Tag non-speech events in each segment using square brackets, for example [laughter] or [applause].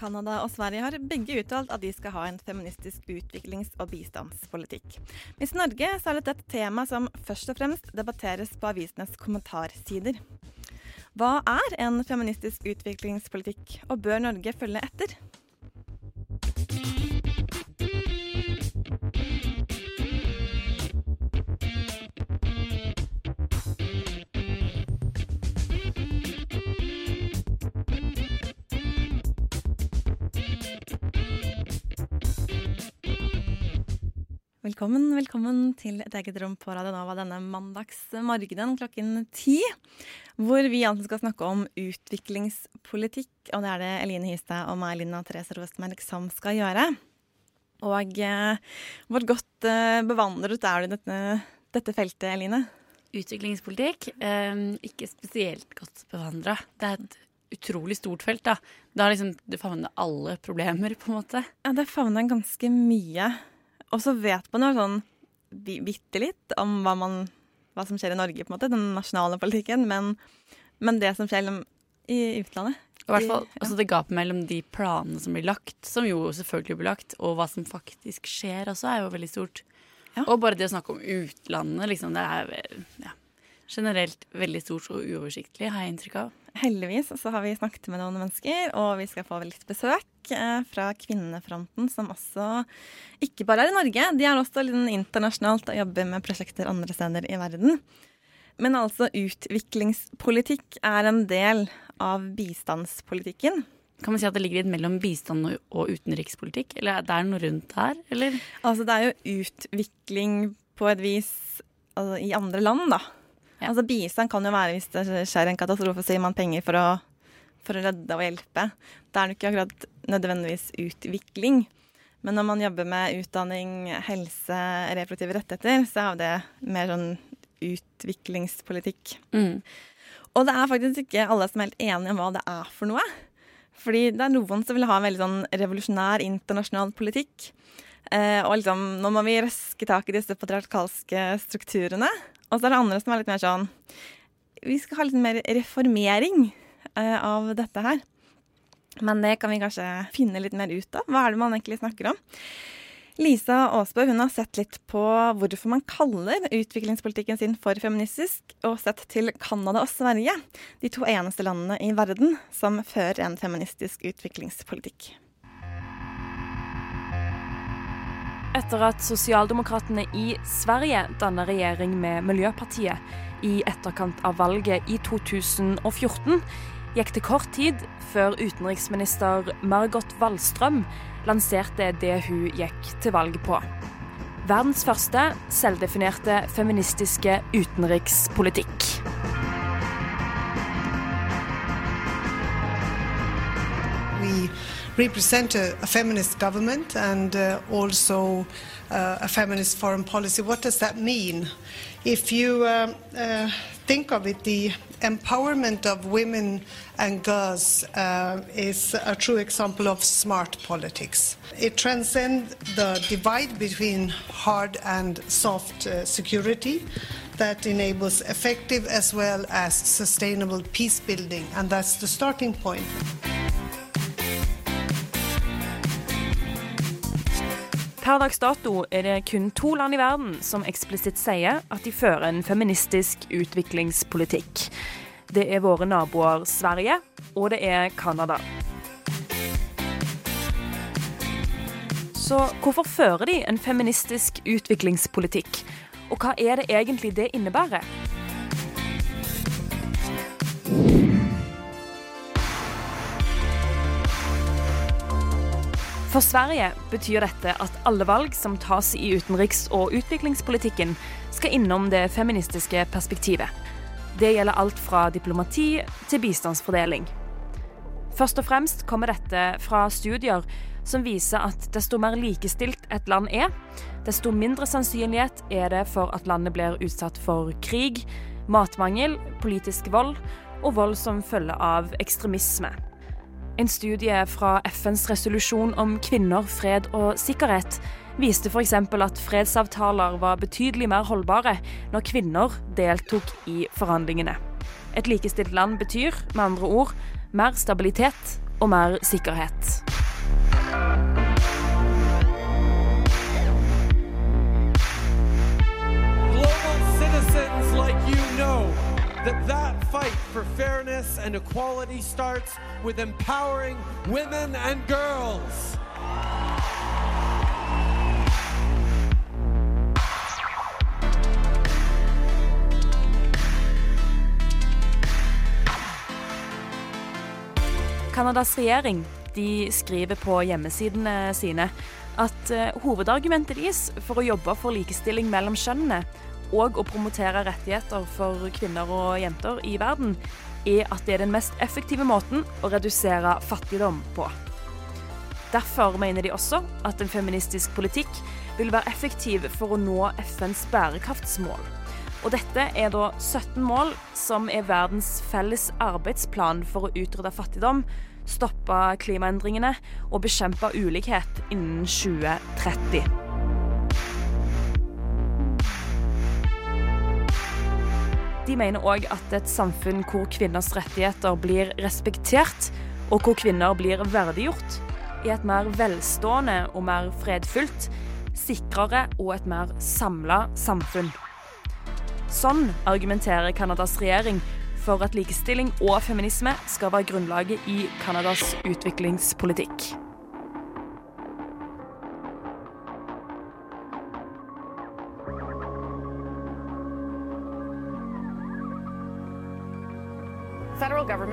Canada og Sverige har begge uttalt at de skal ha en feministisk utviklings- og bistandspolitikk. Mens Norge så er dette et tema som først og fremst debatteres på avisenes kommentarsider. Hva er en feministisk utviklingspolitikk, og bør Norge følge etter? Velkommen, velkommen til et eget rom på Radio Nova denne mandagsmorgenen klokken ti. Hvor vi altså skal snakke om utviklingspolitikk, og det er det Eline Hystad og meg, Lina Therese Rostmerk, som skal gjøre. Og eh, hvor godt eh, bevandret er du i dette, dette feltet, Eline? Utviklingspolitikk, eh, ikke spesielt godt bevandra. Det er et utrolig stort felt, da. Det, liksom, det favner alle problemer, på en måte. Ja, det favner ganske mye. Og så vet man jo sånn bitte litt om hva, man, hva som skjer i Norge, på en måte, den nasjonale politikken, men, men det som skjer i utlandet Og i hvert fall altså det gapet mellom de planene som blir lagt, som jo selvfølgelig blir lagt, og hva som faktisk skjer også, er jo veldig stort. Ja. Og bare det å snakke om utlandet, liksom, det er ja, generelt veldig stort og uoversiktlig, har jeg inntrykk av. Heldigvis så har vi snakket med noen mennesker, og vi skal få litt besøk eh, fra Kvinnefronten, som også ikke bare er i Norge, de er også litt internasjonalt og jobber med prosjekter andre steder i verden. Men altså utviklingspolitikk er en del av bistandspolitikken. Kan man si at det ligger litt mellom bistand og, utenrikspolitikk? Eller er det noe rundt her, eller? Altså det er jo utvikling på et vis altså, i andre land, da. Ja. Altså bistand kan jo være hvis det skjer en katastrofe, så gir man penger for å, for å redde og hjelpe. Da er det ikke akkurat nødvendigvis utvikling. Men når man jobber med utdanning, helse, reproduktive rettigheter, så er det mer sånn utviklingspolitikk. Mm. Og det er faktisk ikke alle som er helt enige om hva det er for noe. Fordi det er noen som vil ha en veldig sånn revolusjonær internasjonal politikk. Eh, og liksom, nå må vi røske tak i disse patriarkalske strukturene. Og så er det andre som er litt mer sånn Vi skal ha litt mer reformering uh, av dette her. Men det kan vi kanskje finne litt mer ut av. Hva er det man egentlig snakker om? Lisa Aasbø hun har sett litt på hvorfor man kaller utviklingspolitikken sin for feministisk, og sett til Canada og Sverige, de to eneste landene i verden som fører en feministisk utviklingspolitikk. Etter at sosialdemokratene i Sverige danna regjering med Miljøpartiet i etterkant av valget i 2014, gikk det kort tid før utenriksminister Margot Wallström lanserte det hun gikk til valg på. Verdens første selvdefinerte feministiske utenrikspolitikk. We represent a, a feminist government and uh, also uh, a feminist foreign policy. What does that mean? If you um, uh, think of it, the empowerment of women and girls uh, is a true example of smart politics. It transcends the divide between hard and soft uh, security that enables effective as well as sustainable peace building, and that's the starting point. Per dags dato er det kun to land i verden som eksplisitt sier at de fører en feministisk utviklingspolitikk. Det er våre naboer Sverige, og det er Canada. Så hvorfor fører de en feministisk utviklingspolitikk? Og hva er det egentlig det innebærer? For Sverige betyr dette at alle valg som tas i utenriks- og utviklingspolitikken, skal innom det feministiske perspektivet. Det gjelder alt fra diplomati til bistandsfordeling. Først og fremst kommer dette fra studier som viser at desto mer likestilt et land er, desto mindre sannsynlighet er det for at landet blir utsatt for krig, matmangel, politisk vold og vold som følge av ekstremisme. En studie fra FNs resolusjon om kvinner, fred og sikkerhet viste f.eks. at fredsavtaler var betydelig mer holdbare når kvinner deltok i forhandlingene. Et likestilt land betyr med andre ord mer stabilitet og mer sikkerhet. And equality starts with empowering women and girls. Canadas regjering de skriver på hjemmesidene sine at eh, hovedargumentet deres for å jobbe for likestilling mellom kjønnene og å promotere rettigheter for kvinner og jenter i verden, er at det er den mest effektive måten å redusere fattigdom på. Derfor mener de også at en feministisk politikk vil være effektiv for å nå FNs bærekraftsmål. Og dette er da 17 mål som er verdens felles arbeidsplan for å utrydde fattigdom, stoppe klimaendringene og bekjempe ulikhet innen 2030. De mener òg at et samfunn hvor kvinners rettigheter blir respektert, og hvor kvinner blir verdiggjort, er et mer velstående og mer fredfullt, sikrere og et mer samla samfunn. Sånn argumenterer Canadas regjering for at likestilling og feminisme skal være grunnlaget i Canadas utviklingspolitikk.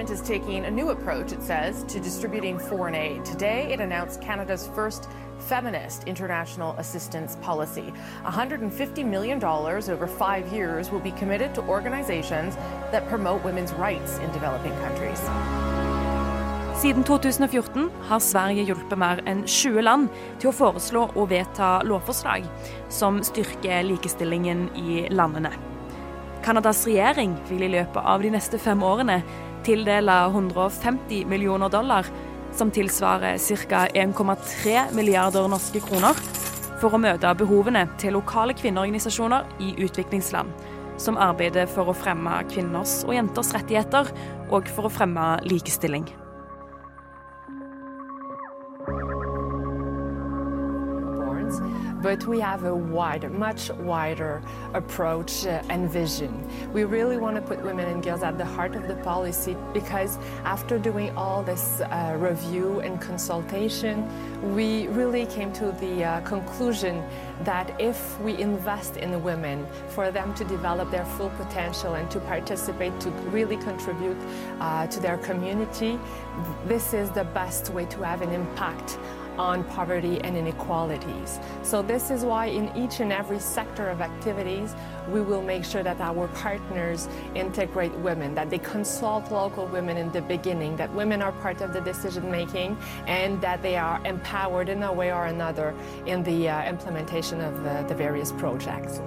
Government is taking a new approach, it says, to distributing foreign aid. Today, it announced Canada's first feminist international assistance policy. $150 million over five years will be committed to organizations that promote women's rights in developing countries. Siden 2014 har Sverige hjulpet mer enn 20 land til å foreslå og vedta lovforslag som styrker likestillingen i landene. Canadas regjering vil i løpet av de neste fem årene tildele 150 millioner dollar, som tilsvarer ca. 1,3 milliarder norske kroner, for å møte behovene til lokale kvinneorganisasjoner i utviklingsland, som arbeider for å fremme kvinners og jenters rettigheter og for å fremme likestilling. But we have a wider, much wider approach uh, and vision. We really want to put women and girls at the heart of the policy because after doing all this uh, review and consultation, we really came to the uh, conclusion that if we invest in women for them to develop their full potential and to participate, to really contribute uh, to their community, this is the best way to have an impact on poverty and inequalities. So this is why in each and every sector of activities, we will make sure that our partners integrate women, that they consult local women in the beginning, that women are part of the decision making, and that they are empowered in a way or another in the uh, implementation of the, the various projects.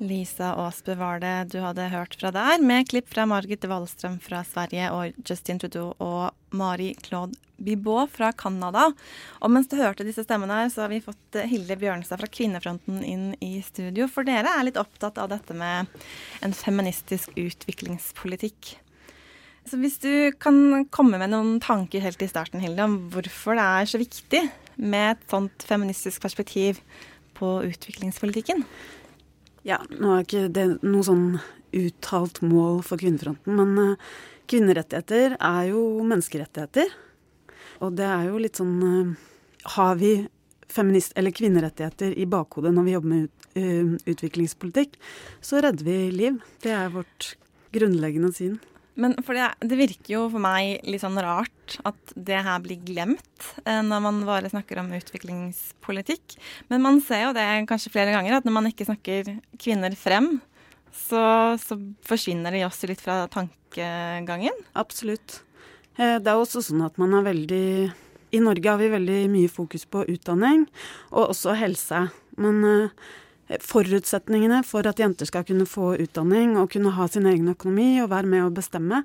Lisa Aasbø var det du hadde hørt fra der, med klipp fra Margit Wallstrøm fra Sverige og Justin Trudeau og Marie-Claude Bibot fra Canada. Og mens du hørte disse stemmene her, så har vi fått Hilde Bjørnstad fra Kvinnefronten inn i studio. For dere er litt opptatt av dette med en feministisk utviklingspolitikk. Så hvis du kan komme med noen tanker helt i starten, Hilde, om hvorfor det er så viktig med et sånt feministisk perspektiv på utviklingspolitikken? Ja, nå er ikke det noe sånn uttalt mål for kvinnefronten, men uh, kvinnerettigheter er jo menneskerettigheter. Og det er jo litt sånn uh, Har vi feminist- eller kvinnerettigheter i bakhodet når vi jobber med uh, utviklingspolitikk, så redder vi liv. Det er vårt grunnleggende syn. Men for det, det, virker jo for meg litt sånn rart at det her blir glemt eh, når man bare snakker om utviklingspolitikk. Men man ser jo det kanskje flere ganger, at når man ikke snakker kvinner frem, så, så forsvinner de også litt fra tankegangen. Absolutt. Eh, det er også sånn at man er veldig I Norge har vi veldig mye fokus på utdanning, og også helse. Men eh, forutsetningene for at jenter skal kunne få utdanning og kunne ha sin egen økonomi og være med å bestemme,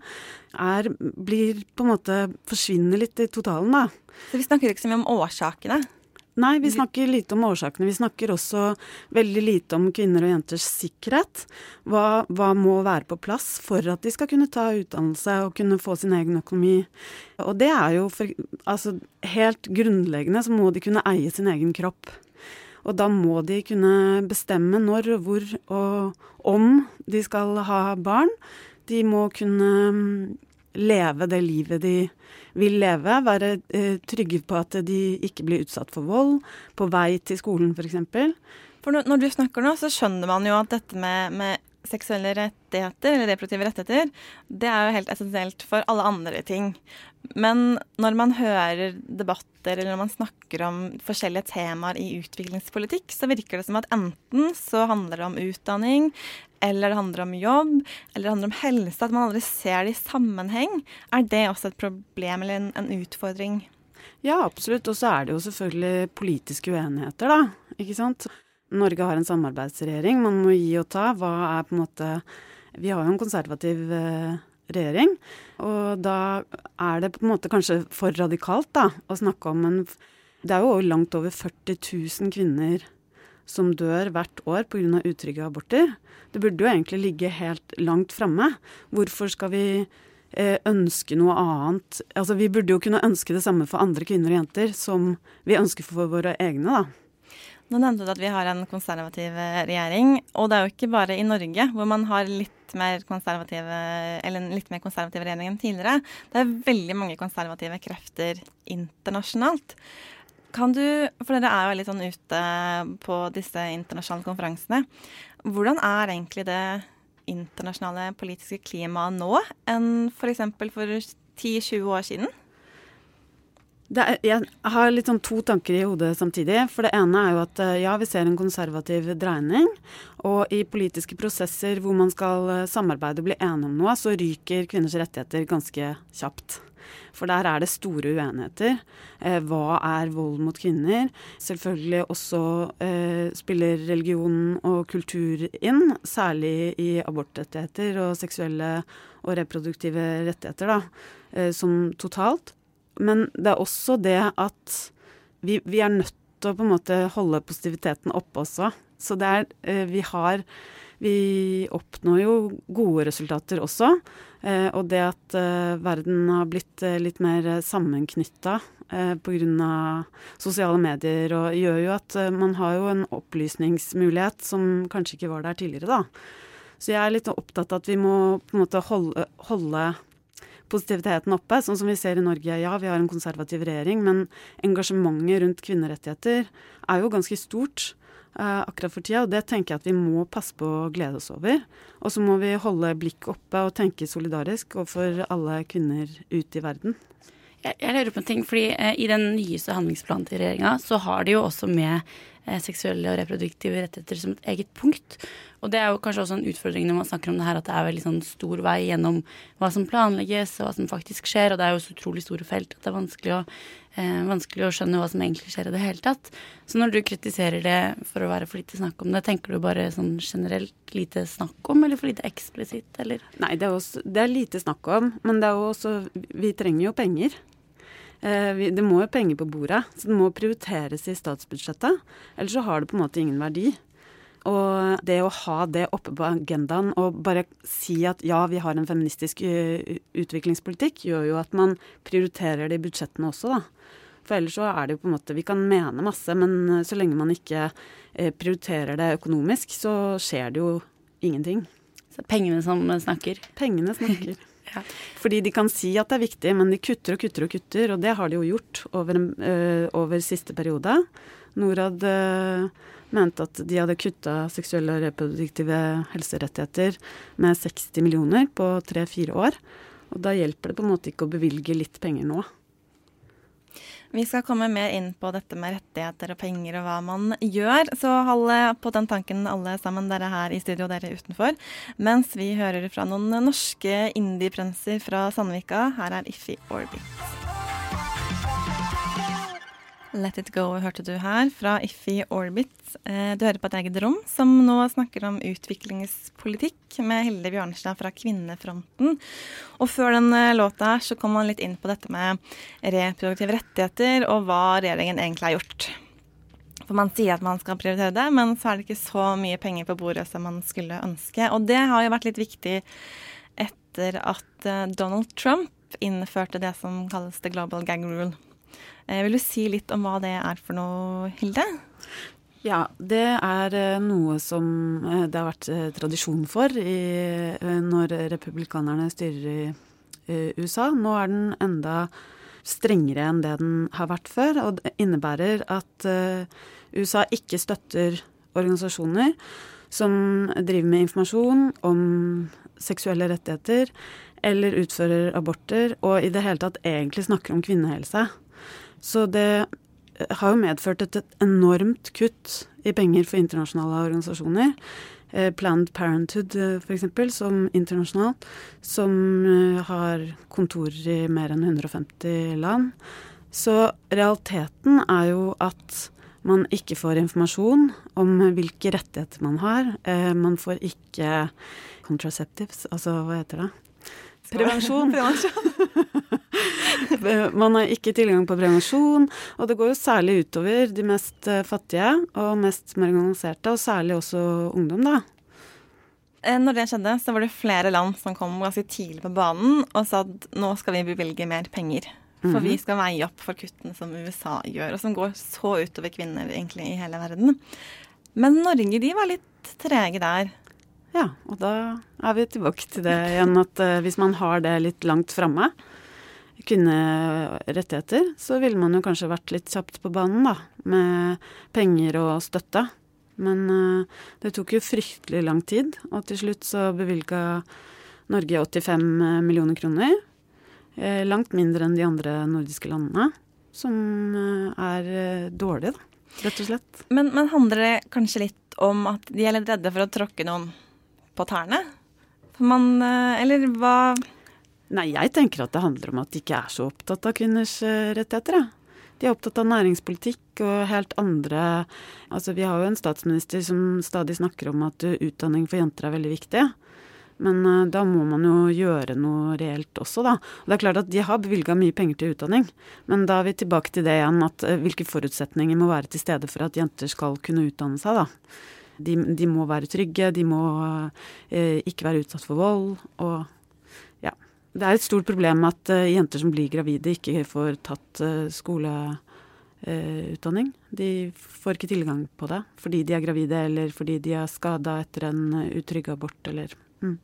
er, blir på en måte forsvinner litt i totalen, da. Så vi snakker ikke så mye om årsakene? Nei, vi snakker lite om årsakene. Vi snakker også veldig lite om kvinner og jenters sikkerhet. Hva, hva, må være på plass for at de skal kunne ta utdannelse og kunne få sin egen økonomi. Og det er jo for, altså, helt grunnleggende så må de kunne eie sin egen kropp. Og da må de kunne bestemme når, hvor og om de skal ha barn. De må kunne mm, leve det livet de vil leve. Være eh, trygge på at de ikke blir utsatt for vold på vei til skolen f.eks. For, for når, du snakker nå, så skjønner man jo at dette med, med seksuelle rettigheter, eller reproduktive rettigheter, det er jo helt essensielt for alle andre ting. Men når man hører debatter eller når man snakker om forskjellige temaer i utviklingspolitikk, så virker det som at enten så handler det om utdanning, eller det handler om jobb, eller det handler om helse. At man aldri ser det i sammenheng. Er det også et problem eller en, en utfordring? Ja, absolutt. Og så er det jo selvfølgelig politiske uenigheter, da. Ikke sant. Norge har en samarbeidsregjering. Man må gi og ta. Hva er på en måte Vi har jo en konservativ eh, regjering. Og da er det på en måte kanskje for radikalt da, å snakke om en Det er jo langt over 40 000 kvinner som dør hvert år pga. utrygge aborter. Det burde jo egentlig ligge helt langt framme. Hvorfor skal vi eh, ønske noe annet? Altså Vi burde jo kunne ønske det samme for andre kvinner og jenter som vi ønsker for våre egne, da. Nå nevnte du at vi har en konservativ eh, regjering, og det er jo ikke bare i Norge hvor man har litt mer konservative, eller en litt mer konservativ regjering enn tidligere. Det er veldig mange konservative krefter internasjonalt. Kan du, for dere er jo litt sånn ute på disse internasjonale konferansene, hvordan er egentlig det internasjonale politiske klimaet nå enn f.eks. for, for 10-20 år siden? Er, jeg har litt sånn to tanker i hodet samtidig. For det ene er jo at eh, ja, vi ser en konservativ dreining. Og i politiske prosesser hvor man skal eh, samarbeide og bli enige om noe, så ryker kvinners rettigheter ganske kjapt. For der er det store uenigheter. Eh, hva er vold mot kvinner? Selvfølgelig også eh, spiller religion og kultur inn, særlig i abortrettigheter og seksuelle og reproduktive rettigheter, da, eh, som totalt. Men det er også det at vi, vi, er nødt til å på en måte holde positiviteten oppe også. Så det er eh, Vi har Vi oppnår jo gode resultater også. Eh, og det at eh, verden har blitt litt mer sammenknytta pga. sosiale medier, og gjør jo at man har jo en opplysningsmulighet som kanskje ikke var der tidligere, da. Så jeg er litt opptatt av at vi må på en måte holde, holde positiviteten oppe, sånn som vi ser i Norge. Ja, vi har en konservativ regjering, men engasjementet rundt kvinnerettigheter er jo ganske stort uh, akkurat for tida, og det tenker jeg at vi må passe på å glede oss over. Og så må vi holde blikket oppe og tenke solidarisk overfor alle kvinner ute i verden. Jeg, jeg lurer på en ting, fordi eh, I den nyeste handlingsplanen til regjeringa så har de jo også med eh, seksuelle og reproduktive rettigheter som et eget punkt. Og det er jo kanskje også en utfordring når man snakker om det her, at det er veldig sånn stor vei gjennom hva som planlegges og hva som faktisk skjer, og det er jo så utrolig store felt at det er vanskelig å, eh, vanskelig å skjønne hva som egentlig skjer i det hele tatt. Så når du kritiserer det for å være for lite snakk om det, tenker du bare sånn generelt lite snakk om, eller for lite eksplisitt, eller? Nei, det er, også, det er lite snakk om, men det er jo også Vi trenger jo penger. Eh, det må jo penger på bordet, så det må prioriteres i statsbudsjettet. Ellers så har det på en måte ingen verdi. Og det å ha det oppe på agendaen og bare si at ja, vi har en feministisk eh, utviklingspolitikk, gjør jo at man prioriterer det i budsjettene også, da. For ellers så er det jo på en måte Vi kan mene masse, men eh, så lenge man ikke prioriterer det økonomisk, så skjer det jo ingenting. Så pengene som snakker? Pengene snakker. [laughs] Fordi de kan si at det er viktig, men de kutter og kutter og kutter, og det har de jo gjort over, øh, over siste periode. Norad øh, mente at de hadde kutta seksuelle og reproduktive helserettigheter med 60 millioner på tre-fire år. Og da hjelper det på en måte ikke å bevilge litt penger nå. Vi skal komme mer inn på dette med rettigheter og penger og hva man gjør, så hold på den tanken alle sammen, dere her i studio og dere utenfor. Mens vi hører fra noen norske indieprenser fra Sandvika. Her er Iffi Orbit. Let It Go hørte du her, fra Iffy Orbit. Eh, du hører på et eget rom, som nå snakker om utviklingspolitikk med Hilde Bjørnstad fra Kvinnefronten. Og før den eh, låta her så kom man litt inn på dette med reproduktive rettigheter og hva regjeringen egentlig har gjort. For man sier at man skal prioritere det, men så er det ikke så mye penger på bordet som man skulle ønske. Og det har jo vært litt viktig etter at eh, Donald Trump innførte det som kalles the global gag rule. Eh, vil du si litt om hva det er for noe, Hilde? Ja, det er eh, noe som eh, det har vært tradisjon for i, når republikanerne styrer i USA. Nå er den enda strengere enn det den har vært før. Og det innebærer at USA ikke støtter organisasjoner som driver med informasjon om seksuelle rettigheter eller utfører aborter, og i det hele tatt egentlig snakker om kvinnehelse. Så det har jo medført et, enormt kutt i penger for internasjonale organisasjoner. Eh, Planned Parenthood eh, f.eks., som internasjonalt, som eh, har kontorer i mer enn 150 land. Så realiteten er jo at man ikke får informasjon om hvilke rettigheter man har. Man får ikke contraceptives, altså hva heter det? Prevensjon. [laughs] Prevensjon. Man har ikke tilgang på prevensjon, og det går jo særlig utover de mest eh, fattige og mest marginaliserte, og særlig også ungdom, da. Eh, når det skjedde, så var det flere land som kom ganske tidlig på banen og sa at nå skal vi bevilge mer penger. For vi mhm. skal veie opp for kuttene som USA gjør, og som går så utover kvinner egentlig i hele verden. Men Norge de var litt trege der. Ja, og da er vi tilbake til det igjen at hvis man har det litt langt framme, kvinnerettigheter, så ville man jo kanskje vært litt kjapt på banen, da. Med penger og støtte. Men uh, det tok jo fryktelig lang tid, og til slutt så bevilga Norge 85 millioner kroner. Eh, langt mindre enn de andre nordiske landene, som uh, er dårlige, da. Rett og slett. Men, men handler det kanskje litt om at de er litt redde for å tråkke noen på tærne? Man, eller hva Nei, jeg tenker at det handler om at de ikke er så opptatt av kvinners rettigheter, rettigheter. Ja. De er opptatt av næringspolitikk og helt andre Altså, vi har jo en statsminister som stadig snakker om at eh, utdanning for jenter er veldig viktig. Men uh, da må man jo gjøre noe reelt også, da. Og det er klart at de har bevilga mye penger til utdanning, men da er vi tilbake til det igjen at hvilke forutsetninger må være til stede for at jenter skal kunne utdanne seg, da. De, de må være trygge, de må eh, ikke være utsatt for vold, og det er et stort problem at uh, jenter som blir gravide, ikke får tatt uh, skoleutdanning. Uh, de får ikke tilgang på det fordi de er gravide, eller fordi de er skada etter en utrygg abort, eller mm.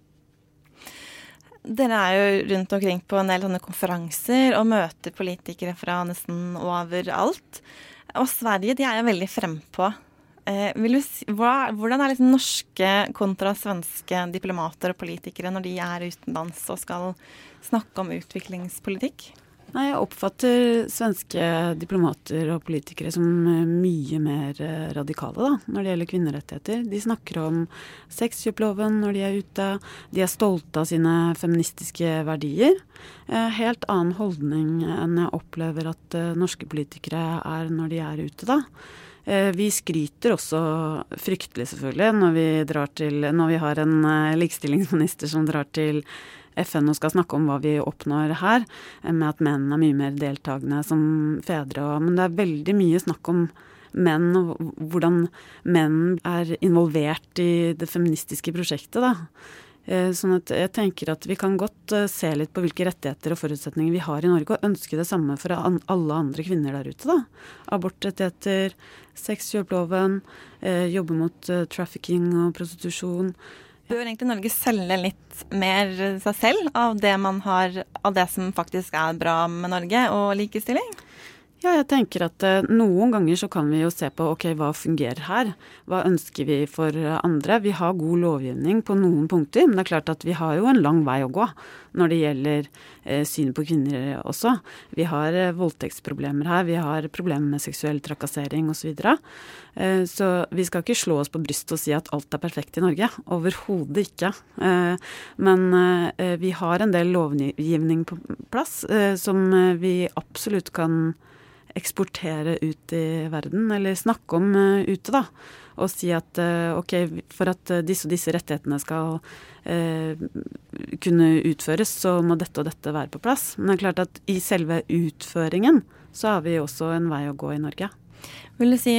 Dere er jo rundt omkring på en del sånne konferanser og møter politikere fra nesten overalt. Og Sverige de er jo veldig frempå Eh, si, hvordan er liksom norske kontra svenske diplomater og politikere når de er utenlands og skal snakke om utviklingspolitikk? Nei, Jeg oppfatter svenske diplomater og politikere som eh, mye mer eh, radikale da, når det gjelder kvinnerettigheter. De snakker om sexkjøploven når de er ute. De er stolte av sine feministiske verdier. Helt annen holdning enn jeg opplever at norske politikere er når de er ute, da. Eh, vi skryter også fryktelig, selvfølgelig, når vi, til, når vi har en eh, likestillingsminister som drar til FN og skal snakke om hva vi oppnår her, eh, med at menn er mye mer deltakende som fedre. Men det er veldig mye snakk om menn og hvordan menn er involvert i det feministiske prosjektet. da. Eh, sånn at jeg tenker at vi kan godt eh, se litt på hvilke rettigheter og forutsetninger vi har i Norge, og ønske det samme for alle andre kvinner der ute. da. Abortrettigheter, sexkjøploven, eh, jobbe mot trafficking og prostitusjon. Bør egentlig Norge selge litt mer seg selv av det man har, av det som faktisk er bra med Norge og likestilling? Ja, jeg tenker at uh, noen ganger så kan vi jo se på ok, hva fungerer her? Hva ønsker vi for andre? Vi har god lovgivning på noen punkter, men det er klart at vi har jo en lang vei å gå når det gjelder eh, synet på kvinner også. Vi har eh, voldtektsproblemer her, vi har problemer med seksuell trakassering osv. Så, eh, så vi skal ikke slå oss på brystet og si at alt er perfekt i Norge. Overhodet ikke. Eh, men eh, vi har en del lovgivning på plass eh, som eh, vi absolutt kan eksportere ut i verden, eller snakke om uh, ute, da. Og si at uh, ok, for at uh, disse og disse rettighetene skal kunne utføres, så må dette og dette være på plass. Men det er klart at i selve utføringen så har vi også en vei å gå i Norge. Vil du si,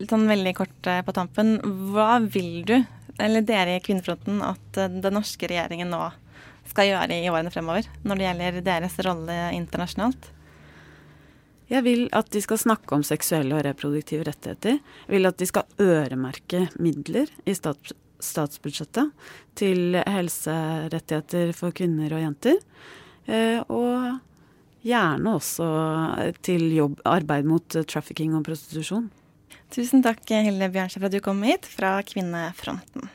litt sånn veldig kort på tampen, hva vil du, eller dere i Kvinnefronten, at den norske regjeringen nå skal gjøre i årene fremover når det gjelder deres rolle internasjonalt? Jeg vil at de skal snakke om seksuelle og reproduktive rettigheter. Jeg vil at de skal øremerke midler i stats statsbudsjettet til helserettigheter for kvinner og jenter. Eh, og gjerne også til jobb, arbeid mot trafficking og prostitusjon. Tusen takk, Hilde Bjørnstad, for at du kom hit fra Kvinnefronten.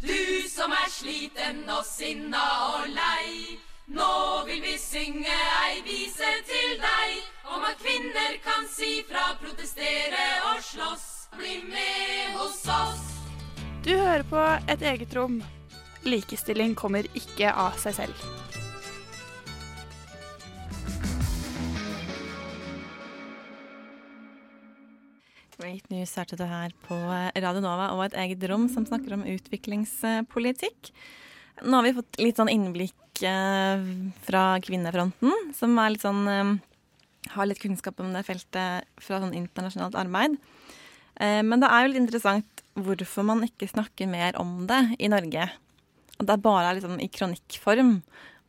Du som er sliten og sinna og lei. Nå vil vi synge ei vise til deg om at kvinner kan si fra, protestere og slåss. Bli med hos oss. Du hører på Et eget rom. Likestilling kommer ikke av seg selv. Great News hørte du her på Radio Nova og Et eget rom som snakker om utviklingspolitikk. Nå har vi fått litt sånn innblikk fra kvinnefronten, som er litt sånn eh, har litt kunnskap om det feltet fra sånn internasjonalt arbeid. Eh, men det er jo litt interessant hvorfor man ikke snakker mer om det i Norge. At det er bare liksom i kronikkform,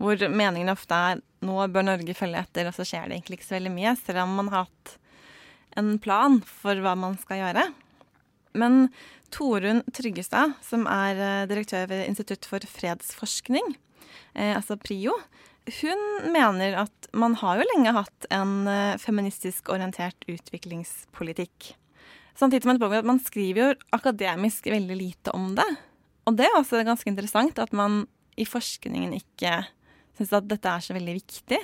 hvor meningen ofte er nå bør Norge følge etter, og så skjer det egentlig ikke så veldig mye, selv om man har hatt en plan for hva man skal gjøre. Men Torunn Tryggestad, som er eh, direktør ved Institutt for fredsforskning, eh, altså PRIO, hun mener at man har jo lenge hatt en eh, feministisk orientert utviklingspolitikk. Samtidig som man, man skriver jo akademisk veldig lite om det. Og det er også ganske interessant at man i forskningen ikke syns at dette er så veldig viktig.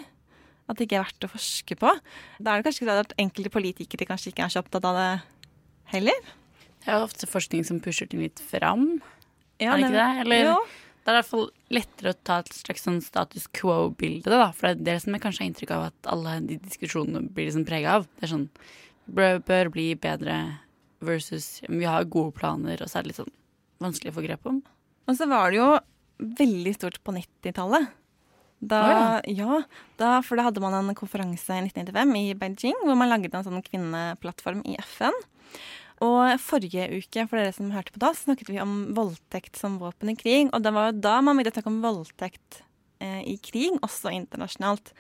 At det ikke er verdt å forske på. Da er det kanskje sånn at enkelte politikere kanskje ikke er så opptatt av det heller. Det er ofte forskning som pusher ting litt fram. Ja, er det ikke det? Eller jo. Det er i hvert fall lettere å ta et slags sånn status quo-bilde, da. For det er det som jeg kanskje har inntrykk av at alle de diskusjonene blir liksom prega av. Det er sånn bør, bør bli bedre versus vi har gode planer, og så er det litt sånn vanskelig å få grep om. Og så var det jo veldig stort på 90-tallet. Da, oh, ja. ja da, for da hadde man en konferanse i 1995 i Beijing hvor man lagde en sånn kvinneplattform i FN. Og forrige uke, for dere som hørte på da, snakket vi om voldtekt som våpen i krig. Og det var jo da man begynte å snakke om voldtekt eh, i krig, også internasjonalt.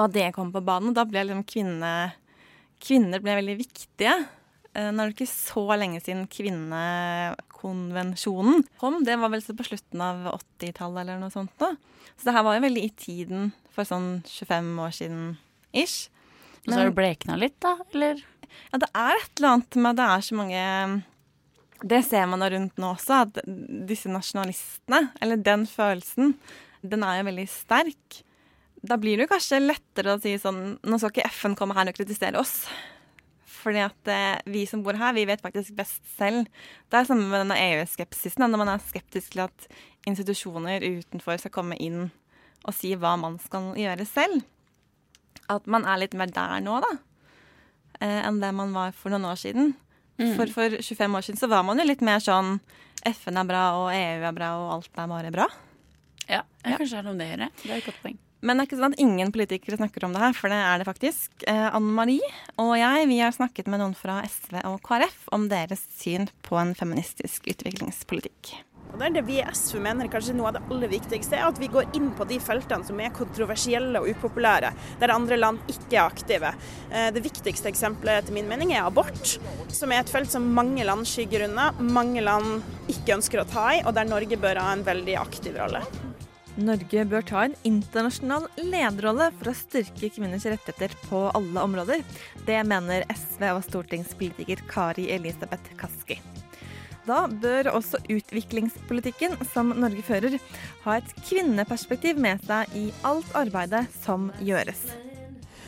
Og det kom på banen. og Da ble liksom kvinne, kvinner ble veldig viktige. Eh, nå er det ikke så lenge siden kvinnekonvensjonen kom. Det var vel så på slutten av 80-tallet eller noe sånt. Da. Så det her var jo veldig i tiden for sånn 25 år siden ish. Men, så har det blekna litt, da? Eller? Ja, det er et eller annet med at det er så mange Det ser man rundt nå også, at disse nasjonalistene, eller den følelsen, den er jo veldig sterk. Da blir det jo kanskje lettere å si sånn Nå skal ikke FN komme her og kritisere oss. Fordi at eh, vi som bor her, vi vet faktisk best selv. Det er samme med denne EU-skepsisen. Når man er skeptisk til at institusjoner utenfor skal komme inn og si hva man skal gjøre selv. At man er litt mer der nå, da eh, enn det man var for noen år siden. Mm. For, for 25 år siden så var man jo litt mer sånn FN er bra, og EU er bra, og alt er bare bra. Ja, ja. kanskje det er noe det å gjøre. Det er et godt poeng. Men det er ikke sånn at ingen politikere snakker om det her, for det er det faktisk. Eh, Anne Marie og jeg vi har snakket med noen fra SV og KrF om deres syn på en feministisk utviklingspolitikk. Og det er det vi i SV mener kanskje noe av det aller viktigste, er at vi går inn på de feltene som er kontroversielle og upopulære, der andre land ikke er aktive. Eh, det viktigste eksempelet etter min mening er abort, som er et felt som mange land skygger unna, mange land ikke ønsker å ta i, og der Norge bør ha en veldig aktiv rolle. Norge bør ta en internasjonal lederrolle for å styrke kvinners rettigheter på alle områder. Det mener SV og stortingspolitiker Kari Elisabeth Kaski. Da bør også utviklingspolitikken som Norge fører, ha et kvinneperspektiv med seg i alt arbeidet som gjøres.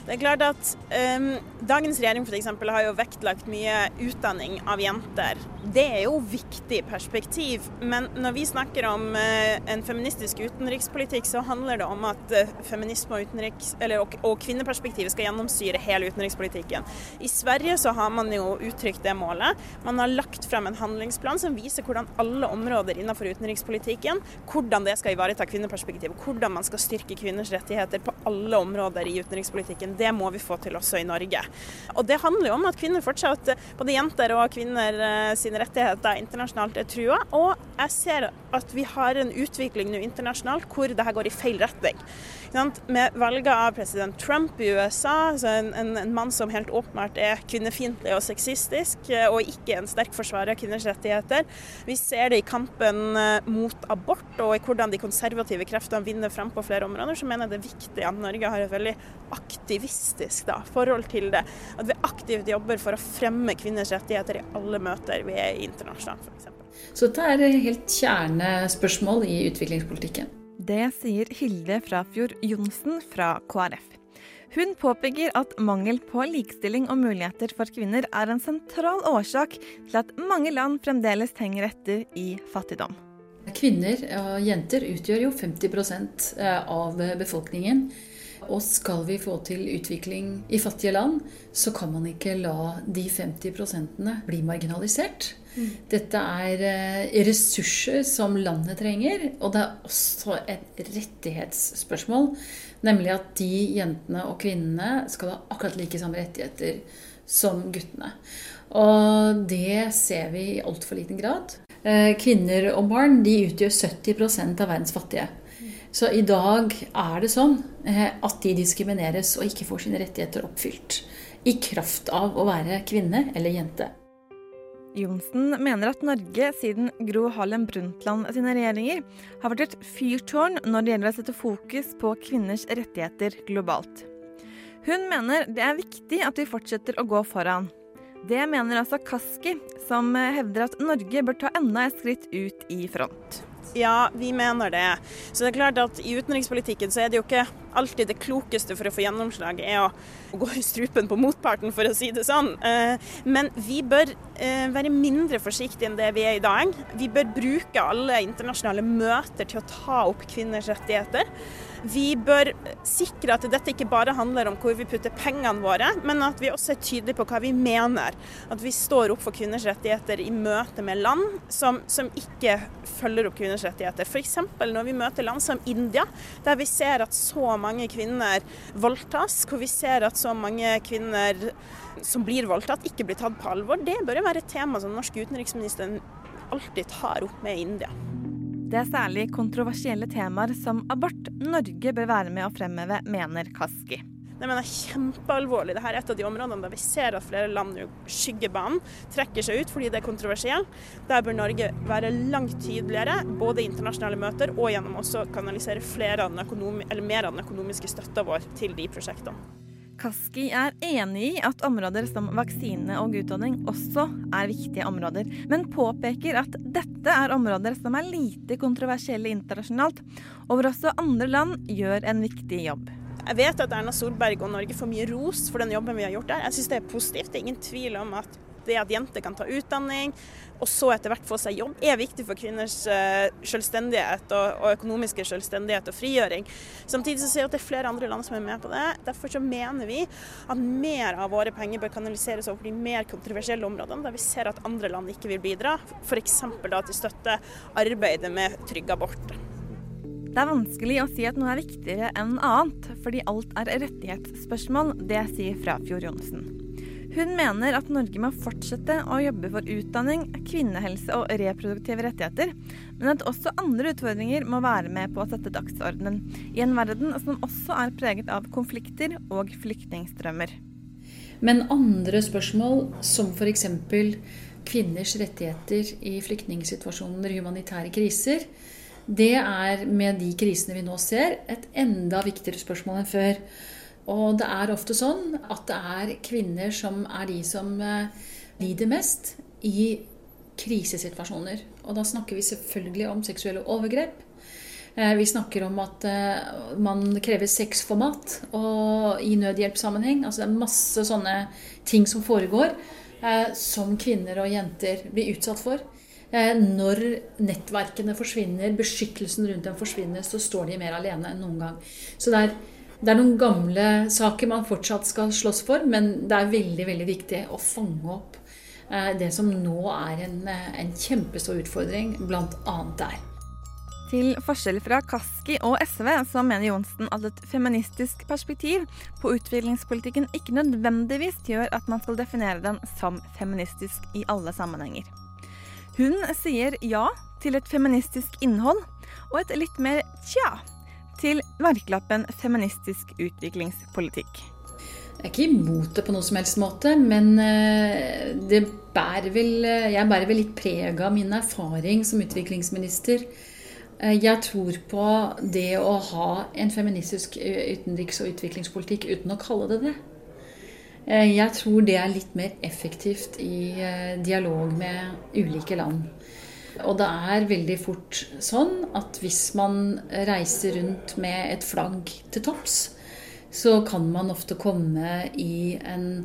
Det er klart at um, Dagens regjering for eksempel, har jo vektlagt mye utdanning av jenter. Det er jo viktig perspektiv, men når vi snakker om uh, en feministisk utenrikspolitikk, så handler det om at uh, feminisme og, utenriks, eller, og, og, kvinneperspektivet skal gjennomsyre hele utenrikspolitikken. I Sverige så har man jo uttrykt det målet. Man har lagt frem en handlingsplan som viser hvordan alle områder innenfor utenrikspolitikken, hvordan det skal ivareta kvinneperspektivet, hvordan man skal styrke kvinners rettigheter på alle områder i utenrikspolitikken det må vi få til også i Norge. Og det handler jo om at kvinner fortsatt, både jenter og kvinner eh, sine rettigheter internasjonalt er trua. Og jeg ser at vi har en utvikling nå internasjonalt hvor det her går i feil retning. Med valget av president Trump i USA, altså en, en, en, mann som helt åpenbart er kvinnefiendtlig og sexistisk, eh, og ikke en sterk forsvarer av kvinners rettigheter. Vi ser det i kampen eh, mot abort og i hvordan de konservative kreftene vinner frem på flere områder. Så mener jeg det er viktig at Norge har et veldig aktivistisk da, forhold til det. At vi aktivt jobber for å fremme kvinners rettigheter i alle møter vi er i internasjonalt, f.eks. Så dette er helt kjernespørsmål i utviklingspolitikken. Det sier Hilde Frafjord Johnsen fra KrF. Hun påpeker at mangel på likestilling og muligheter for kvinner er en sentral årsak til at mange land fremdeles henger etter i fattigdom. Kvinner og jenter utgjør jo 50 eh, av befolkningen. Og skal vi få til utvikling i fattige land, så kan man ikke la de 50% bli marginalisert. Dette er eh, ressurser som landet trenger, og det er også et rettighetsspørsmål. Nemlig at de jentene og kvinnene skal ha akkurat like samme rettigheter som guttene. Og det ser vi i altfor liten grad. Eh, kvinner og barn de utgjør 70 av verdens fattige. Så i dag er det sånn eh, at de diskrimineres og ikke får sine rettigheter oppfylt. I kraft av å være kvinne eller jente. Johnsen mener at Norge siden Gro Harlem Brundtland sine regjeringer har vært et fyrtårn når det gjelder å sette fokus på kvinners rettigheter globalt. Hun mener det er viktig at vi fortsetter å gå foran. Det mener altså Kaski, som hevder at Norge bør ta enda et skritt ut i front. Ja, vi mener det. Så det er klart at i utenrikspolitikken så er det jo ikke alltid det klokeste for å få gjennomslag er å gå i strupen på motparten, for å si det sånn. Eh, men vi bør eh, være mindre forsiktige enn det vi er i dag. Vi bør bruke alle internasjonale møter til å ta opp kvinners rettigheter. Vi bør sikre at dette ikke bare handler om hvor vi putter pengene våre, men at vi også er tydelige på hva vi mener. At vi står opp for kvinners rettigheter i møte med land som, som ikke følger opp kvinners rettigheter. F.eks. når vi møter land som India, der vi ser at så mange kvinner voldtas, hvor vi ser at så mange kvinner som blir voldtatt, ikke blir tatt på alvor. Det bør jo være et tema som den norske utenriksministeren alltid tar opp med India. Det er særlig kontroversielle temaer som abort Norge bør være med å fremheve, mener Kaski. Det mener jeg kjempealvorlig. Dette er et av de områdene der vi ser at flere land skygger banen, trekker seg ut fordi det er kontroversielt. Der bør Norge være langt tydeligere, både i internasjonale møter og gjennom også kanalisere flere av mer av den økonomiske støtta vår til de prosjektene. Kaski er enig i at områder som vaksine og utdanning også er viktige områder, men påpeker at dette er områder som er lite kontroversielle internasjonalt, og hvor også andre land gjør en viktig jobb. Jeg vet at Erna Solberg og Norge får mye ros for den jobben vi har gjort der. Jeg syns det er positivt. Det er ingen tvil om at det at jenter kan ta utdanning, og så etter hvert få seg jobb, er viktig for kvinners eh, selvstendighet og, økonomiske selvstendighet og frigjøring. Samtidig så ser vi at det er flere andre land som er med på det. Derfor så mener vi at mer av våre penger bør kanaliseres over de mer kontroversielle områdene, der vi ser at andre land ikke vil bidra, f.eks. til støtte arbeidet med trygg abort. Det er vanskelig å si at noe er viktigere enn annet, fordi alt er rettighetsspørsmål. Det sier Frafjord Johnsen. Hun mener at Norge må fortsette å jobbe for utdanning, kvinnehelse og reproduktive rettigheter, men at også andre utfordringer må være med på å sette dagsordenen, i en verden som også er preget av konflikter og flyktningstrømmer. Men andre spørsmål, som f.eks. kvinners rettigheter i flyktningsituasjoner, humanitære kriser, det er med de krisene vi nå ser, et enda viktigere spørsmål enn før. Og det er ofte sånn at det er kvinner som er de som eh, lider mest i krisesituasjoner. Og da snakker vi selvfølgelig om seksuelle overgrep. Eh, vi snakker om at eh, man krever sexformat og i nødhjelpssammenheng. Altså det er masse sånne ting som foregår som kvinner og jenter blir utsatt for. Når nettverkene forsvinner, beskyttelsen rundt dem forsvinner, så står de mer alene enn noen gang. Så det er, det er noen gamle saker man fortsatt skal slåss for, men det er veldig, veldig viktig å fange opp det som nå er en, en kjempestor utfordring, bl.a. der. Til forskjell fra Kaski og SV så mener Johnsen at et feministisk perspektiv på utviklingspolitikken ikke nødvendigvis gjør at man skal definere den som feministisk i alle sammenhenger. Hun sier ja til et feministisk innhold, og et litt mer tja til merkelappen feministisk utviklingspolitikk. Jeg er ikke imot det på noen som helst måte, men eh, bærer vel, eh, jeg bærer vel litt preg av min erfaring som utviklingsminister Eh, jeg tror på det å ha en feministisk utenriks- og utviklingspolitikk uten å kalle det det. Eh, jeg tror det er litt mer effektivt i dialog med ulike land. Og det er veldig fort sånn at hvis man reiser rundt med et flagg til topps, så kan man ofte komme i en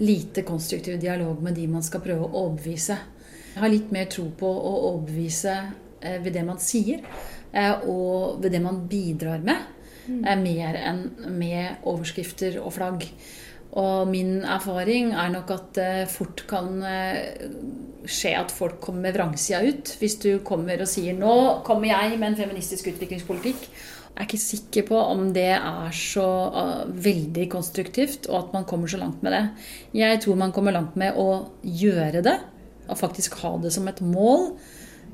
lite konstruktiv dialog med de man skal prøve å overbevise. Jeg har litt mer tro på å overbevise Eh, ved det man sier, eh, og ved det man bidrar med, mm. Eh, mer enn med overskrifter og flagg. Og min erfaring er nok at det fort kan skje at folk kommer med vrangsida ut. Hvis du kommer og sier 'nå kommer jeg med en feministisk utviklingspolitikk'. Jeg er ikke sikker på om det er så veldig konstruktivt, og at man kommer så langt med det. Jeg tror man kommer langt med å gjøre det, og faktisk ha det som et mål.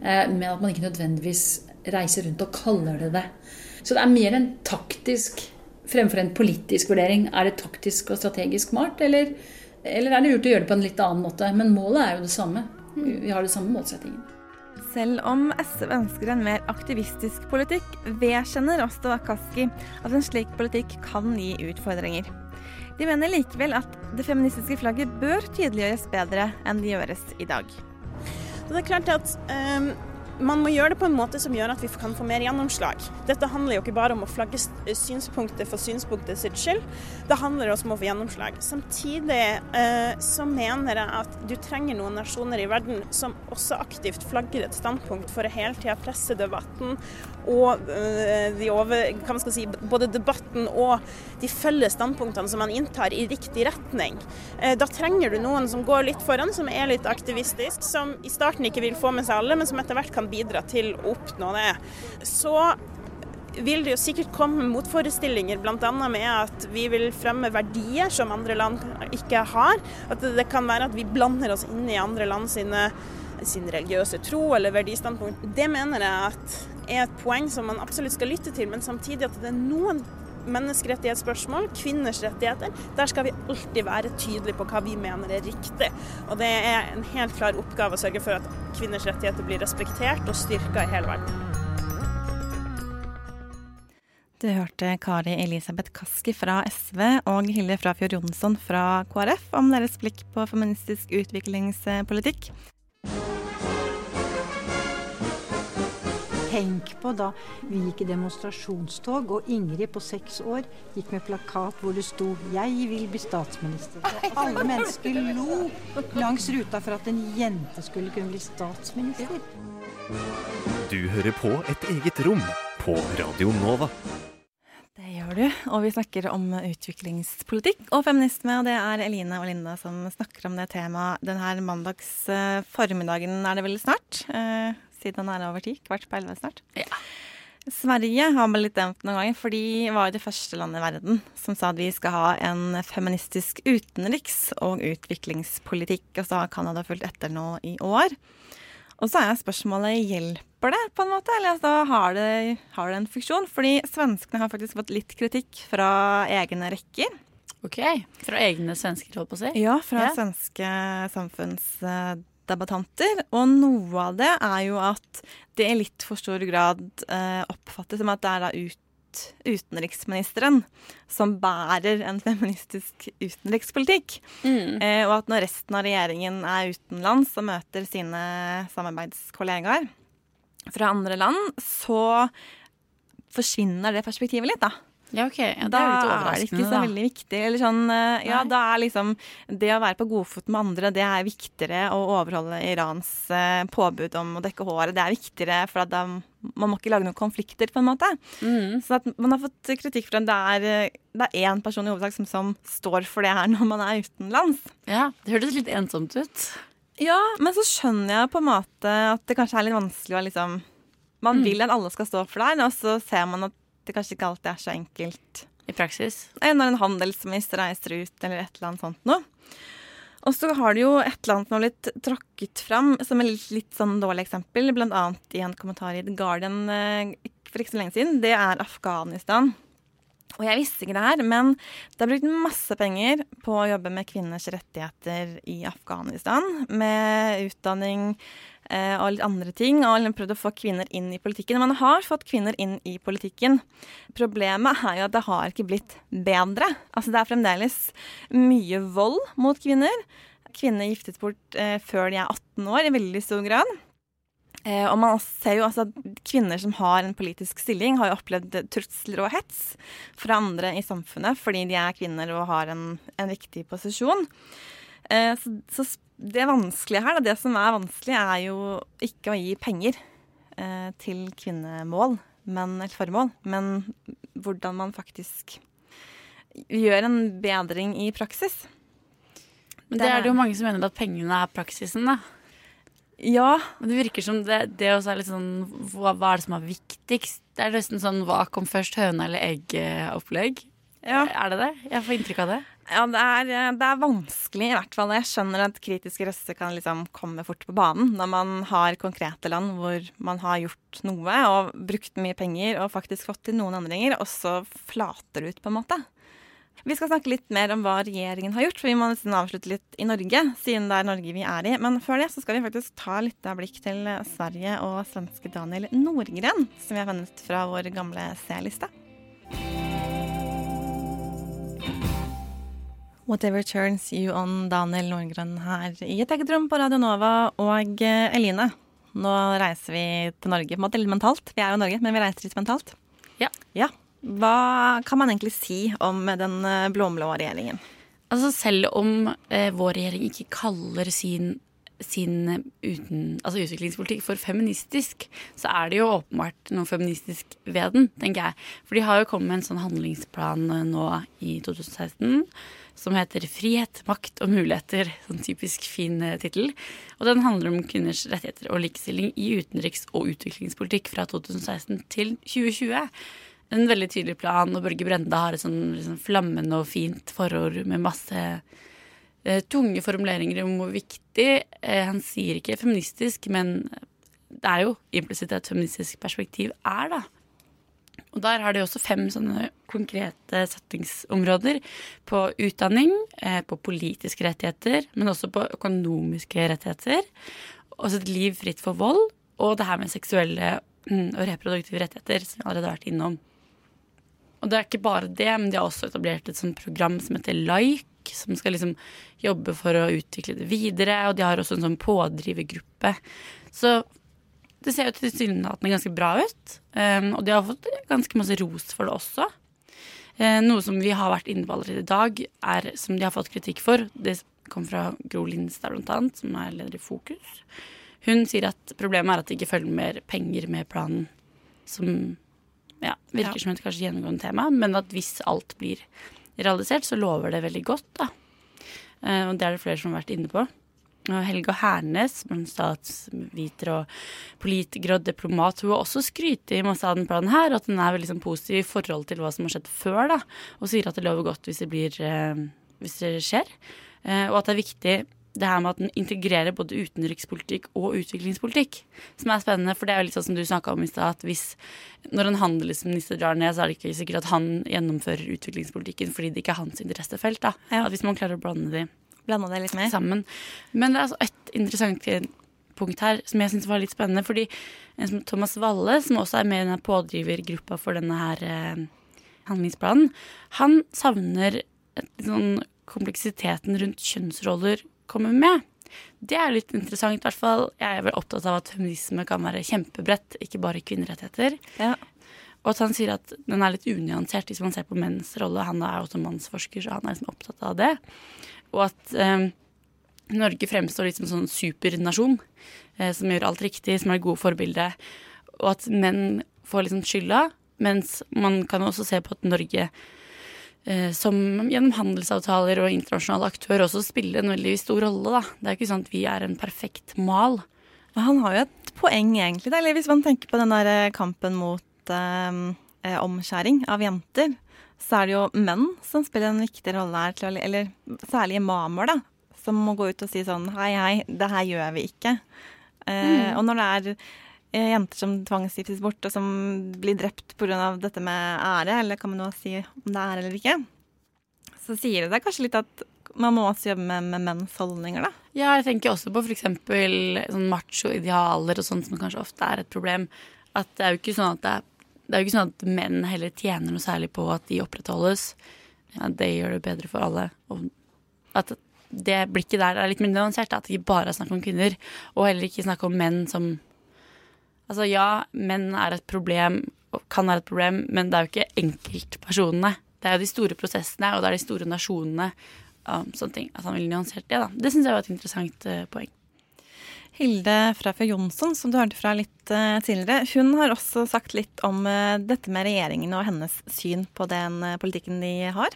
Eh, men at man ikke nødvendigvis reiser rundt og kaller det det. Så det er mer en taktisk fremfor en politisk vurdering. Er det taktisk og strategisk smart, eller, eller er det lurt å gjøre det på en litt annen måte? Men målet er jo det samme. Vi har det samme målsettingen. Selv om SV ønsker en mer aktivistisk politikk, vedkjenner Rostov Akaski at en slik politikk kan gi utfordringer. De mener likevel at det feministiske flagget bør tydeliggjøres bedre enn det gjøres i dag. Det er klart at um, man må gjøre det på en måte som gjør at vi kan få mer gjennomslag. Dette handler jo ikke bare om å flagge synspunktet for synspunktet sitt skyld, det handler også om å få gjennomslag. Samtidig eh, så mener jeg at du trenger noen nasjoner i verden som også aktivt flagger et standpunkt for å hele tida presse debatten og eh, de over, hva man si, både debatten og de felles standpunktene som man inntar, i riktig retning. Eh, da trenger du noen som går litt foran, som er litt aktivistisk, som i starten ikke vil få med seg alle, men som etter hvert kan bidra til å oppnå det. Så vil det jo sikkert komme motforestillinger, bl.a. med at vi vil fremme verdier som andre land ikke har. At det kan være at vi blander oss inn i andre land sine, sin religiøse tro eller verdistandpunkt. Det mener jeg at er et poeng som man absolutt skal lytte til, men samtidig at det er noen menneskerettighetsspørsmål, kvinners rettigheter, der skal vi alltid være tydelige på hva vi mener er riktig. Og det er en helt klar oppgave å sørge for at kvinners rettigheter blir respektert og styrka i hele verden. Du hørte Kari Elisabeth Kaski fra SV og Hilde Frafjord Jonsson fra KrF om deres blikk på feministisk utviklingspolitikk. Tenk på da vi gikk i demonstrasjonstog, og Ingrid på seks år gikk med plakat hvor det sto 'Jeg vil bli statsminister'. Og alle mennesker lo langs ruta for at en jente skulle kunne bli statsminister. Du hører på Et eget rom på Radio Nova. Det gjør du, og vi snakker om utviklingspolitikk og feminisme. Og det er Eline og Linda som snakker om det temaet denne mandags eh, formiddagen, er det vel snart? Eh, siden han er over ti. Kvart på elleve snart. Ja. Sverige har man litt nevnt noen ganger, for de var jo det første landet i verden som sa at vi skal ha en feministisk utenriks- og utviklingspolitikk. Og så har Canada fulgt etter nå i år. Og så er spørsmålet hjelper det på en måte, eller altså, har, det, har det en funksjon? Fordi svenskene har faktisk fått litt kritikk fra egne rekker. Ok, Fra egne svensker, holdt på å si? Ja, fra ja. svenske samfunns debattanter. Og noe av det er jo at det i litt for stor grad eh, oppfattes som at det er da ut utenriksministeren, som bærer en feministisk utenrikspolitikk. Mm. Eh, og at når resten av regjeringen er utenlands og møter sine samarbeidskollegaer fra andre land, så forsvinner det perspektivet litt, da. Ja, ok. Ja, det er jo Da er det ikke så veldig viktig. Eller sånn, eh, ja, Nei. da er liksom det å være på godfot med andre, det er viktigere å overholde Irans eh, påbud om å dekke håret. Det er viktigere, for at da, man må ikke lage noen konflikter, på en måte. Mm. Så at man har fått kritikk for at det er, eh, det er én person i hovedsak som, som står for det her når man er utenlands. Ja, det hørtes litt ensomt ut. Ja, men så skjønner jeg på en måte at det kanskje er litt vanskelig å liksom Man Mm. vil at alle skal stå for det, og så ser man at det kanskje ikke alltid er så enkelt. I praksis? Når en handelsminister reiser ut, eller et eller annet sånt noe. Og så har du jo et eller annet har blitt tråkket fram som et litt, litt sånn dårlig eksempel, annet i en kommentar i The Guardian eh, for ikke så lenge siden. Det er Afghanistan. Og jeg visste ikke det her, men det er brukt masse penger på å jobbe med kvinners rettigheter i Afghanistan. Med utdanning eh, og litt andre ting. Og liksom prøvd å få kvinner inn i politikken. Man har fått kvinner inn i politikken. Problemet er jo at det har ikke blitt bedre. Altså det er fremdeles mye vold mot kvinner. Kvinner giftes bort eh, før de er 18 år, i veldig stor grad. Eh, og man ser jo altså at kvinner som har en politisk stilling, har jo opplevd trusler og hets fra andre i samfunnet fordi de er kvinner og har en, en viktig posisjon. Eh, så, så det vanskelige her, da, det som er vanskelig, er jo ikke å gi penger eh, til kvinnemål, men, eller formål, men hvordan man faktisk gjør en bedring i praksis. Men det er det jo mange som mener at pengene er praksisen, da. Ja. Men det virker som det, det også er litt sånn hva, hva er det som er viktigst? Det er nesten sånn hva kom først, høna eller egg-opplegg. Er det det? Jeg får inntrykk av det. Ja, det er, det er vanskelig, i hvert fall. Jeg skjønner at kritiske røster kan liksom komme fort på banen når man har konkrete land hvor man har gjort noe og brukt mye penger og faktisk fått til noen endringer, og så flater det ut, på en måte. Vi skal snakke litt mer om hva regjeringen har gjort, for vi må nesten avslutte litt i Norge, siden det er Norge vi er i. Men før det så skal vi faktisk ta litt av blikk til Sverige og svenske Daniel Nordgren, som vi har vennet fra vår gamle C-liste. Whatever turns you on Daniel Nordgren her i et eget rom på Radio Nova. Og Eline, nå reiser vi til Norge på en måte litt mentalt. Vi er jo i Norge, men vi reiser litt mentalt. Ja. ja. Hva kan man egentlig si om den eh, blå-blå regjeringen? Altså Selv om eh, vår regjering ikke kaller sin, sin uten, altså utviklingspolitikk for feministisk, så er det jo åpenbart noe feministisk ved den, tenker jeg. For de har jo kommet med en sånn handlingsplan eh, nå i 2016 som heter 'Frihet, makt og muligheter'. Sånn typisk fin eh, tittel. Og den handler om kvinners rettigheter og likestilling i utenriks- og utviklingspolitikk fra 2016 til 2020 en veldig tydelig plan, og Børge Brende har et sånn liksom, flammende og fint forord med masse eh, tunge formuleringer om hvor viktig eh, Han sier ikke feministisk, men det er jo implisitt et feministisk perspektiv er, da. Og der har de også fem sånne konkrete settingsområder. På utdanning, eh, på politiske rettigheter, men også på økonomiske rettigheter. Også et liv fritt for vold, og det her med seksuelle mm, og reproduktive rettigheter, som jeg allerede har vært innom. Og det er ikke bare det, men de har også etablert et sånt program som heter Like, som skal liksom jobbe for å utvikle det videre. Og de har også en sånn pådrivergruppe. Så det ser jo tilsynelatende ganske bra ut. Um, og de har fått ganske masse ros for det også. Uh, noe som vi har vært inne på allerede i dag, er som de har fått kritikk for. Det kom fra Gro Lindstad, blant annet, som er leder i Fokus. Hun sier at problemet er at det ikke følger mer penger med planen. Som ja, virker Ja. som et kanskje gjennomgående tema, men at hvis alt blir realisert, så lover det veldig godt, da. Eh, og det er det flere som har vært inne på. Og Helga Hernes, er statsviter og politiker og diplomat, hun har også skrytt i masse av den planen her, at den er veldig sånn positiv i forhold til hva som har skjedd før, da. Og sier at det lover godt hvis det, blir, eh, hvis det skjer. Eh, og at det er viktig det her med at den integrerer både utenrikspolitikk og utviklingspolitikk. Som er spennende, for det er jo litt sånn som du snakka om i stad, at hvis når en handelsminister drar ned, så er det ikke sikkert at han gjennomfører utviklingspolitikken fordi det ikke er hans interessefelt. da. At hvis man klarer å blande de Blande det litt mer. sammen. Men det er altså et interessant punkt her som jeg syns var litt spennende. Fordi en som Thomas Valle, som også er med i denne pådrivergruppa for denne her eh, handlingsplanen, han savner et, sånn kompleksiteten rundt kjønnsroller kommer med. Det er litt interessant, i hvert fall. Jeg er vel opptatt av at feminisme kan være kjempebredt, ikke bare kvinnerettigheter. Ja. Og at han sier at den er litt unyansert hvis man ser på menns rolle. Han er også mannsforsker, så han er liksom opptatt av det. Og at eh, Norge fremstår litt som en sånn supernasjon eh, som gjør alt riktig, som er gode forbilde. Og at menn får liksom skylda, mens man kan også se på at Norge som gjennom handelsavtaler og internasjonale aktører også spiller en veldig stor rolle. Da. Det er ikke sånn at vi er en perfekt mal. Han har jo et poeng, egentlig. Da. Eller hvis man tenker på den der eh, kampen mot eh, omskjæring av jenter, så er det jo menn som spiller en viktig rolle her. Til, eller særlig imamer, da. Som må gå ut og si sånn Hei, hei, det her gjør vi ikke. Eh, Mm. Og når det er eh, jenter som tvangsgiftes bort, og som blir drept pga. dette med ære, eller kan man nå si om det er eller ikke, så sier det deg kanskje litt at man må også jobbe med, med menns holdninger, da. Ja, jeg tenker også på f.eks. sånn macho-idealer og sånt som kanskje ofte er et problem. At det er jo ikke sånn at det det er jo ikke sånn at menn heller tjener noe særlig på at de opprettholdes. Ja, det gjør det bedre for alle. Og at det blikket der er litt mindre avansert. At det ikke bare er snakk om kvinner, og heller ikke snakk om menn som Altså ja, menn er et problem, og kan være et problem, men det er jo ikke enkeltpersonene. Det er jo de store prosessene, og det er de store nasjonene. Um, sånne ting. At han ville nyansert det, da. Det syns jeg var et interessant uh, poeng. Hilde Frafjord Jonsson, som du hørte fra litt uh, tidligere, hun har også sagt litt om uh, dette med regjeringen og hennes syn på den uh, politikken de har.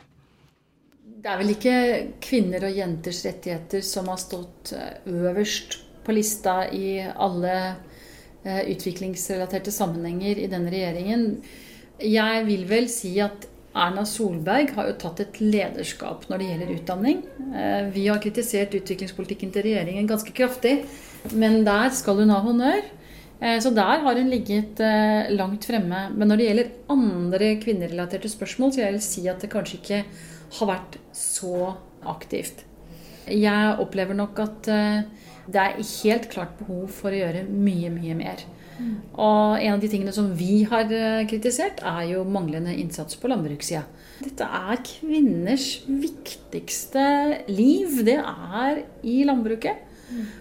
Det er vel ikke kvinner og jenters rettigheter som har stått øverst på lista i alle utviklingsrelaterte sammenhenger i denne regjeringen. Jeg vil vel si at Erna Solberg har jo tatt et lederskap når det gjelder utdanning. Eh, Vi har kritisert utviklingspolitikken til regjeringen ganske kraftig, men der skal hun ha honnør. Eh, Så der har hun ligget eh, langt fremme. Men når det gjelder andre kvinnerelaterte spørsmål, så vil jeg vel si at det kanskje ikke har vært så aktivt. Jeg opplever nok at eh, det er helt klart behov for å gjøre mye, mye mer. Og en av de tingene som vi har eh, kritisert, er jo manglende innsats på landbrukssida. Dette er kvinners viktigste liv. Det er i landbruket.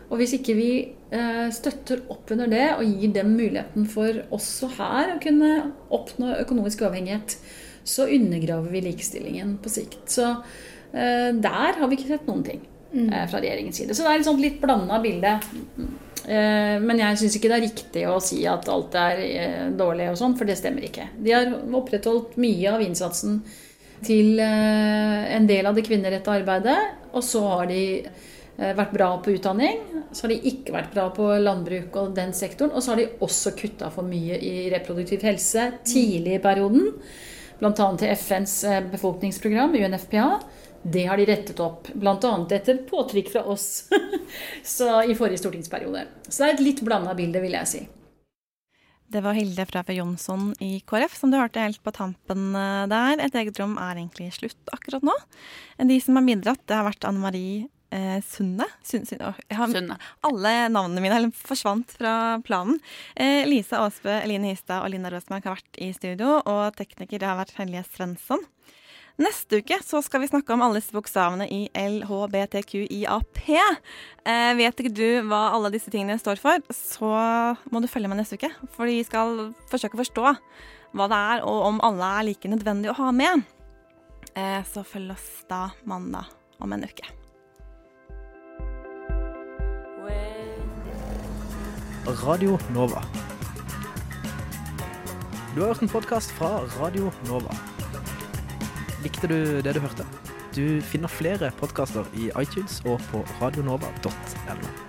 Og hvis ikke vi eh, støtter opp under det og gir dem muligheten for også her å kunne oppnå økonomisk uavhengighet, så undergraver vi likestillingen på sikt. Så eh, der har vi ikke sett noen ting eh, fra regjeringens side. Så det er et sånt litt blanda bilde. Eh, men jeg syns ikke det er riktig å si at alt er eh, dårlig og sånn, for det stemmer ikke. De har opprettholdt mye av innsatsen til en del av det kvinnerette arbeidet, og så har de vært bra på utdanning. Så har de ikke vært bra på landbruk og den sektoren. Og så har de også kutta for mye i reproduktiv helse tidlig i perioden. Bl.a. til FNs befolkningsprogram, UNFPA. Det har de rettet opp, bl.a. etter påtrykk fra oss [laughs] så i forrige stortingsperiode. Så det er et litt blanda bilde, vil jeg si. Det var Hilde Frafjord Jonsson i KrF, som du hørte helt på tampen eh, der. Et eget rom er egentlig slutt akkurat nå. De som har bidratt, det har vært Anne Marie eh, Sunde. Sun, Sun, har, Sunde. Alle navnene mine forsvant fra planen. Eh, Lisa Aasbø, Eline Hystad og Linda Røsmark har vært i studio, og tekniker har vært Helje Svensson. Neste uke så skal vi snakke om alle disse bokstavene i LHBTQIAP. Eh, vet ikke du hva alle disse tingene står for, så må du følge med neste uke. For vi skal forsøke å forstå hva det er, og om alle er like nødvendige å ha med. Eh, så følg oss da mandag om en uke. Radio Nova. Du har hørt en podkast fra Radio Nova. Likte du det du hørte? Du finner flere podkaster i iTunes og på radionova.no.